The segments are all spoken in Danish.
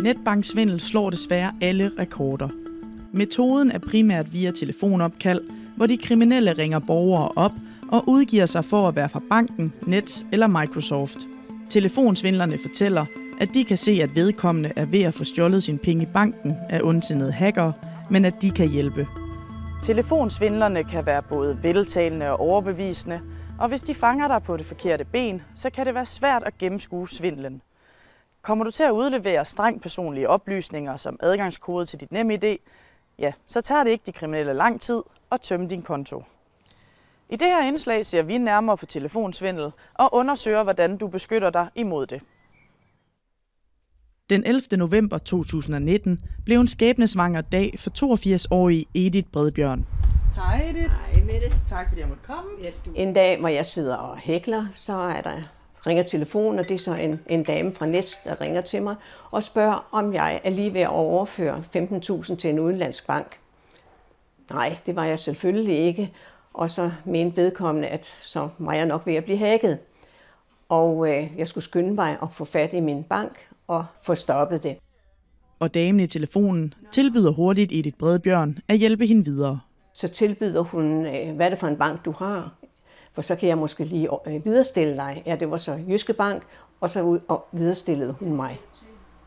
Netbanksvindel slår desværre alle rekorder. Metoden er primært via telefonopkald, hvor de kriminelle ringer borgere op og udgiver sig for at være fra banken, Nets eller Microsoft. Telefonsvindlerne fortæller, at de kan se, at vedkommende er ved at få stjålet sin penge i banken af ondsindede hacker, men at de kan hjælpe. Telefonsvindlerne kan være både veltalende og overbevisende, og hvis de fanger dig på det forkerte ben, så kan det være svært at gennemskue svindlen. Kommer du til at udlevere strengt personlige oplysninger som adgangskode til dit NemID, ja, så tager det ikke de kriminelle lang tid at tømme din konto. I det her indslag ser vi nærmere på telefonsvindel og undersøger, hvordan du beskytter dig imod det. Den 11. november 2019 blev en skæbnesvanger dag for 82-årige Edith Bredbjørn. Hej Edith. Hej Mette. Tak fordi jeg måtte komme. Ja, du... En dag, hvor jeg sidder og hækler, så er der ringer telefonen, og det er så en, en dame fra Nets, der ringer til mig og spørger, om jeg er lige ved at overføre 15.000 til en udenlandsk bank. Nej, det var jeg selvfølgelig ikke. Og så mente vedkommende, at så var jeg nok ved at blive hacket. Og øh, jeg skulle skynde mig at få fat i min bank og få stoppet det. Og damen i telefonen tilbyder hurtigt Edith Bredbjørn at hjælpe hende videre. Så tilbyder hun, øh, hvad er det for en bank, du har? For så kan jeg måske lige øh, viderestille dig. Ja, det var så Jyske Bank, og så ud og viderestillede hun mig.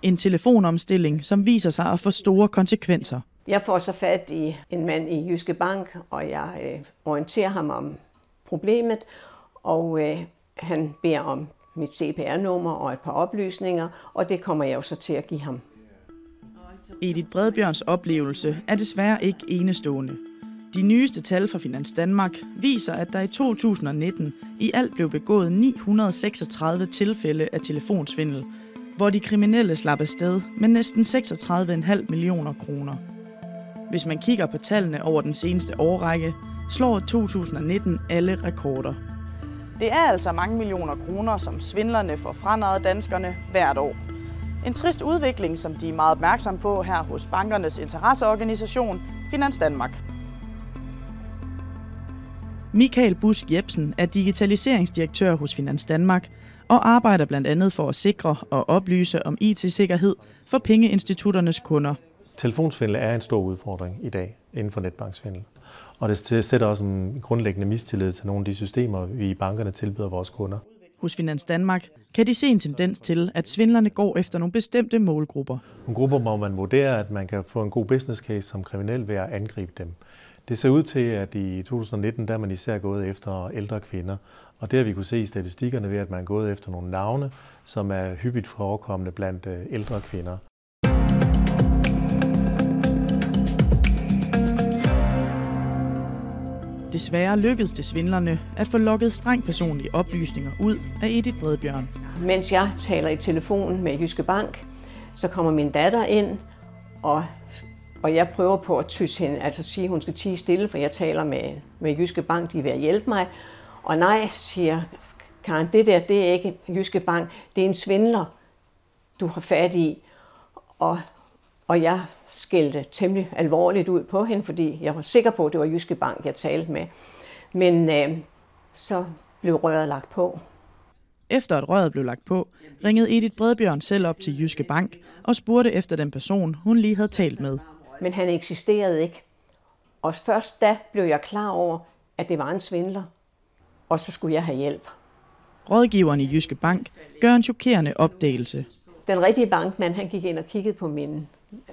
En telefonomstilling, som viser sig at få store konsekvenser. Jeg får så fat i en mand i Jyske Bank, og jeg øh, orienterer ham om problemet, og øh, han beder om mit CPR-nummer og et par oplysninger, og det kommer jeg jo så til at give ham. Edith Bredbjørns oplevelse er desværre ikke enestående. De nyeste tal fra Finans Danmark viser, at der i 2019 i alt blev begået 936 tilfælde af telefonsvindel, hvor de kriminelle slap afsted med næsten 36,5 millioner kroner. Hvis man kigger på tallene over den seneste årrække, slår 2019 alle rekorder. Det er altså mange millioner kroner, som svindlerne får franadet danskerne hvert år. En trist udvikling, som de er meget opmærksom på her hos bankernes interesseorganisation Finans Danmark. Michael Busk Jebsen er digitaliseringsdirektør hos Finans Danmark og arbejder blandt andet for at sikre og oplyse om IT-sikkerhed for pengeinstitutternes kunder. Telefonsvindel er en stor udfordring i dag inden for netbanksvindel. Og det sætter også en grundlæggende mistillid til nogle af de systemer, vi i bankerne tilbyder vores kunder. Hos Finans Danmark kan de se en tendens til, at svindlerne går efter nogle bestemte målgrupper. Nogle grupper, hvor man vurderer, at man kan få en god business case som kriminel ved at angribe dem. Det ser ud til, at i 2019 der er man især gået efter ældre kvinder. Og det har vi kunne se i statistikkerne ved, at man er gået efter nogle navne, som er hyppigt forekommende blandt øh, ældre kvinder. Desværre lykkedes det svindlerne at få lukket strengt personlige oplysninger ud af Edith Bredbjørn. Mens jeg taler i telefon med Jyske Bank, så kommer min datter ind, og, og jeg prøver på at tysse hende, altså sige, at hun skal tige stille, for jeg taler med, med Jyske Bank, de er ved at hjælpe mig. Og nej, siger Karen, det der, det er ikke Jyske Bank, det er en svindler, du har fat i. Og, og jeg skældte temmelig alvorligt ud på hende, fordi jeg var sikker på, at det var Jyske Bank, jeg talte med. Men øh, så blev røret lagt på. Efter at røret blev lagt på, ringede Edith Bredbjørn selv op til Jyske Bank og spurgte efter den person, hun lige havde talt med. Men han eksisterede ikke. Og først da blev jeg klar over, at det var en svindler. Og så skulle jeg have hjælp. Rådgiveren i Jyske Bank gør en chokerende opdagelse. Den rigtige bankmand han gik ind og kiggede på min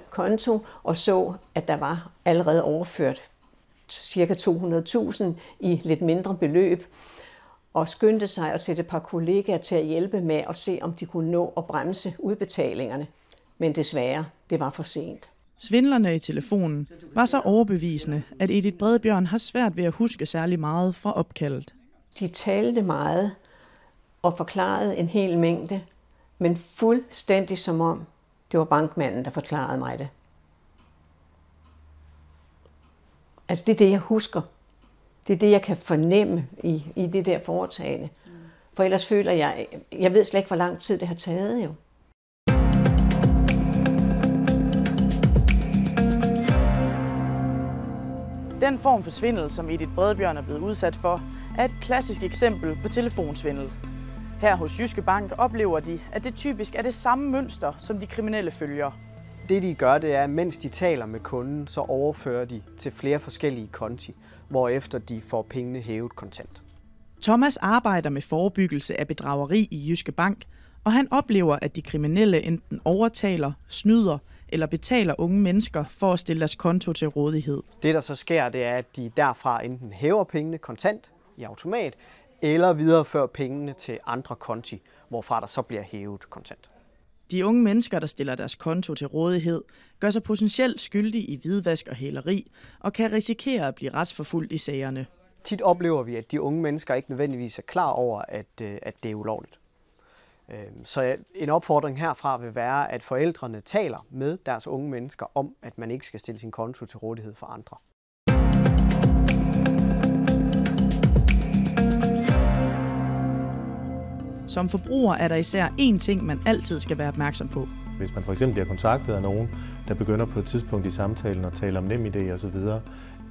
konto og så, at der var allerede overført ca. 200.000 i lidt mindre beløb og skyndte sig at sætte et par kollegaer til at hjælpe med at se, om de kunne nå at bremse udbetalingerne. Men desværre, det var for sent. Svindlerne i telefonen var så overbevisende, at Edith Bredbjørn har svært ved at huske særlig meget fra opkaldet. De talte meget og forklarede en hel mængde, men fuldstændig som om, det var bankmanden, der forklarede mig det. Altså det er det, jeg husker. Det er det, jeg kan fornemme i, i det der foretagende. For ellers føler jeg, jeg ved slet ikke, hvor lang tid det har taget jo. Den form for svindel, som Edith Bredbjørn er blevet udsat for, er et klassisk eksempel på telefonsvindel. Her hos Jyske Bank oplever de, at det typisk er det samme mønster, som de kriminelle følger. Det de gør, det er, at mens de taler med kunden, så overfører de til flere forskellige konti, hvorefter de får pengene hævet kontant. Thomas arbejder med forebyggelse af bedrageri i Jyske Bank, og han oplever, at de kriminelle enten overtaler, snyder eller betaler unge mennesker for at stille deres konto til rådighed. Det, der så sker, det er, at de derfra enten hæver pengene kontant i automat, eller viderefører pengene til andre konti, hvorfra der så bliver hævet kontant. De unge mennesker, der stiller deres konto til rådighed, gør sig potentielt skyldige i hvidvask og hæleri, og kan risikere at blive retsforfulgt i sagerne. Tit oplever vi, at de unge mennesker ikke nødvendigvis er klar over, at, øh, at det er ulovligt. Øhm, så en opfordring herfra vil være, at forældrene taler med deres unge mennesker om, at man ikke skal stille sin konto til rådighed for andre. Som forbruger er der især én ting, man altid skal være opmærksom på. Hvis man for eksempel bliver kontaktet af nogen, der begynder på et tidspunkt i samtalen at tale om nem idé osv.,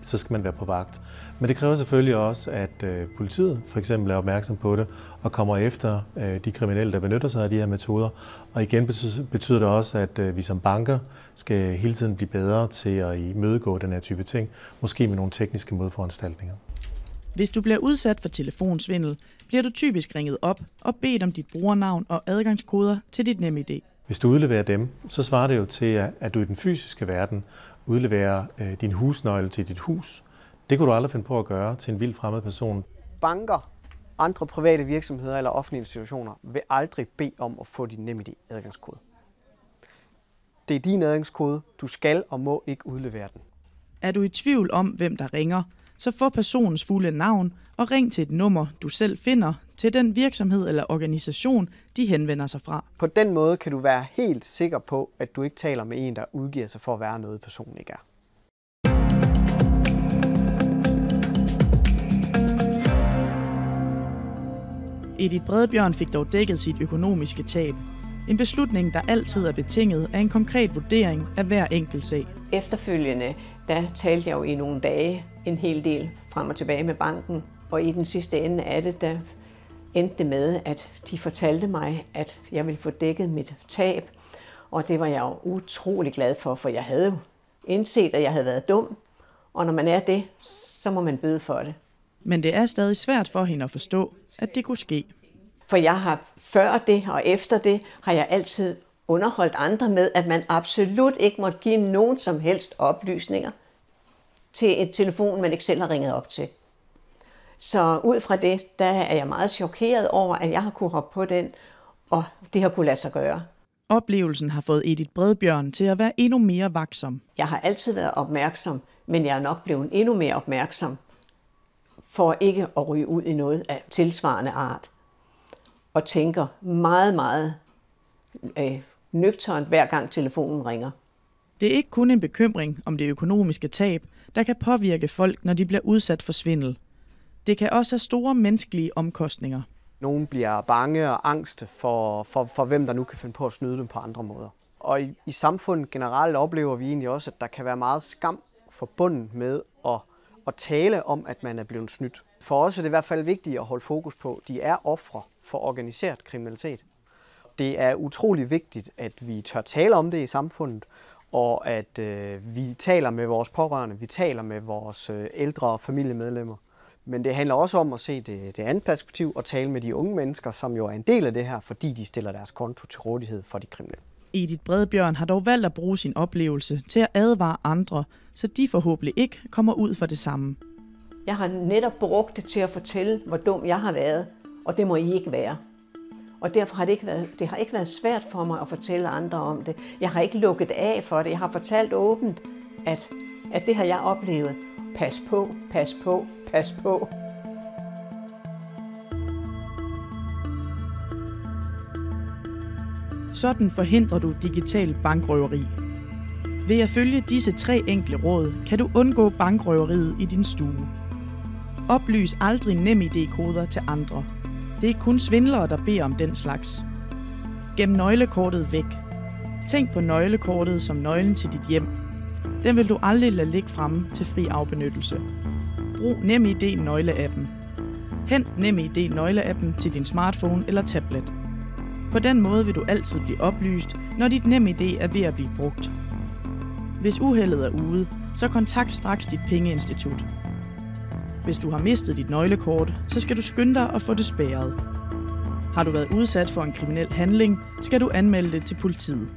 så skal man være på vagt. Men det kræver selvfølgelig også, at øh, politiet for eksempel er opmærksom på det og kommer efter øh, de kriminelle, der benytter sig af de her metoder. Og igen betyder, det også, at øh, vi som banker skal hele tiden blive bedre til at imødegå den her type ting, måske med nogle tekniske modforanstaltninger. Hvis du bliver udsat for telefonsvindel, bliver du typisk ringet op og bedt om dit brugernavn og adgangskoder til dit NemID. Hvis du udleverer dem, så svarer det jo til, at du i den fysiske verden udleverer øh, din husnøgle til dit hus. Det kunne du aldrig finde på at gøre til en vild fremmed person. Banker, andre private virksomheder eller offentlige institutioner vil aldrig bede om at få din NemID adgangskode. Det er din adgangskode. Du skal og må ikke udlevere den. Er du i tvivl om, hvem der ringer, så få personens fulde navn og ring til et nummer, du selv finder, til den virksomhed eller organisation, de henvender sig fra. På den måde kan du være helt sikker på, at du ikke taler med en, der udgiver sig for at være noget, personen ikke er. Edith Bredbjørn fik dog dækket sit økonomiske tab. En beslutning, der altid er betinget af en konkret vurdering af hver enkelt sag. Efterfølgende, der talte jeg jo i nogle dage en hel del frem og tilbage med banken, og i den sidste ende af det, der endte det med, at de fortalte mig, at jeg ville få dækket mit tab. Og det var jeg jo utrolig glad for, for jeg havde jo indset, at jeg havde været dum. Og når man er det, så må man bøde for det. Men det er stadig svært for hende at forstå, at det kunne ske. For jeg har før det og efter det, har jeg altid underholdt andre med, at man absolut ikke måtte give nogen som helst oplysninger til et telefon, man ikke selv har ringet op til. Så ud fra det, der er jeg meget chokeret over, at jeg har kunne hoppe på den, og det har kunne lade sig gøre. Oplevelsen har fået Edith Bredbjørn til at være endnu mere vaksom. Jeg har altid været opmærksom, men jeg er nok blevet endnu mere opmærksom for ikke at ryge ud i noget af tilsvarende art. Og tænker meget, meget øh, nøgternt, hver gang telefonen ringer. Det er ikke kun en bekymring om det økonomiske tab, der kan påvirke folk, når de bliver udsat for svindel. Det kan også have store menneskelige omkostninger. Nogle bliver bange og angst for, for, for hvem der nu kan finde på at snyde dem på andre måder. Og i, i samfundet generelt oplever vi egentlig også, at der kan være meget skam forbundet med at, at tale om, at man er blevet snydt. For os er det i hvert fald vigtigt at holde fokus på, at de er ofre for organiseret kriminalitet. Det er utrolig vigtigt, at vi tør tale om det i samfundet, og at øh, vi taler med vores pårørende, vi taler med vores øh, ældre familiemedlemmer. Men det handler også om at se det, det andet perspektiv og tale med de unge mennesker, som jo er en del af det her, fordi de stiller deres konto til rådighed for de kriminelle. Edith Bredbjørn har dog valgt at bruge sin oplevelse til at advare andre, så de forhåbentlig ikke kommer ud for det samme. Jeg har netop brugt det til at fortælle, hvor dum jeg har været, og det må I ikke være. Og derfor har det ikke været, det har ikke været svært for mig at fortælle andre om det. Jeg har ikke lukket af for det. Jeg har fortalt åbent, at, at det har jeg oplevet. Pas på, pas på, pas på. Sådan forhindrer du digital bankrøveri. Ved at følge disse tre enkle råd, kan du undgå bankrøveriet i din stue. Oplys aldrig nem ID-koder til andre. Det er kun svindlere, der beder om den slags. Gem nøglekortet væk. Tænk på nøglekortet som nøglen til dit hjem. Den vil du aldrig lade ligge fremme til fri afbenyttelse. Brug NemID nøgleappen. Hent NemID nøgleappen til din smartphone eller tablet. På den måde vil du altid blive oplyst, når dit NemID er ved at blive brugt. Hvis uheldet er ude, så kontakt straks dit pengeinstitut. Hvis du har mistet dit nøglekort, så skal du skynde dig at få det spærret. Har du været udsat for en kriminel handling, skal du anmelde det til politiet.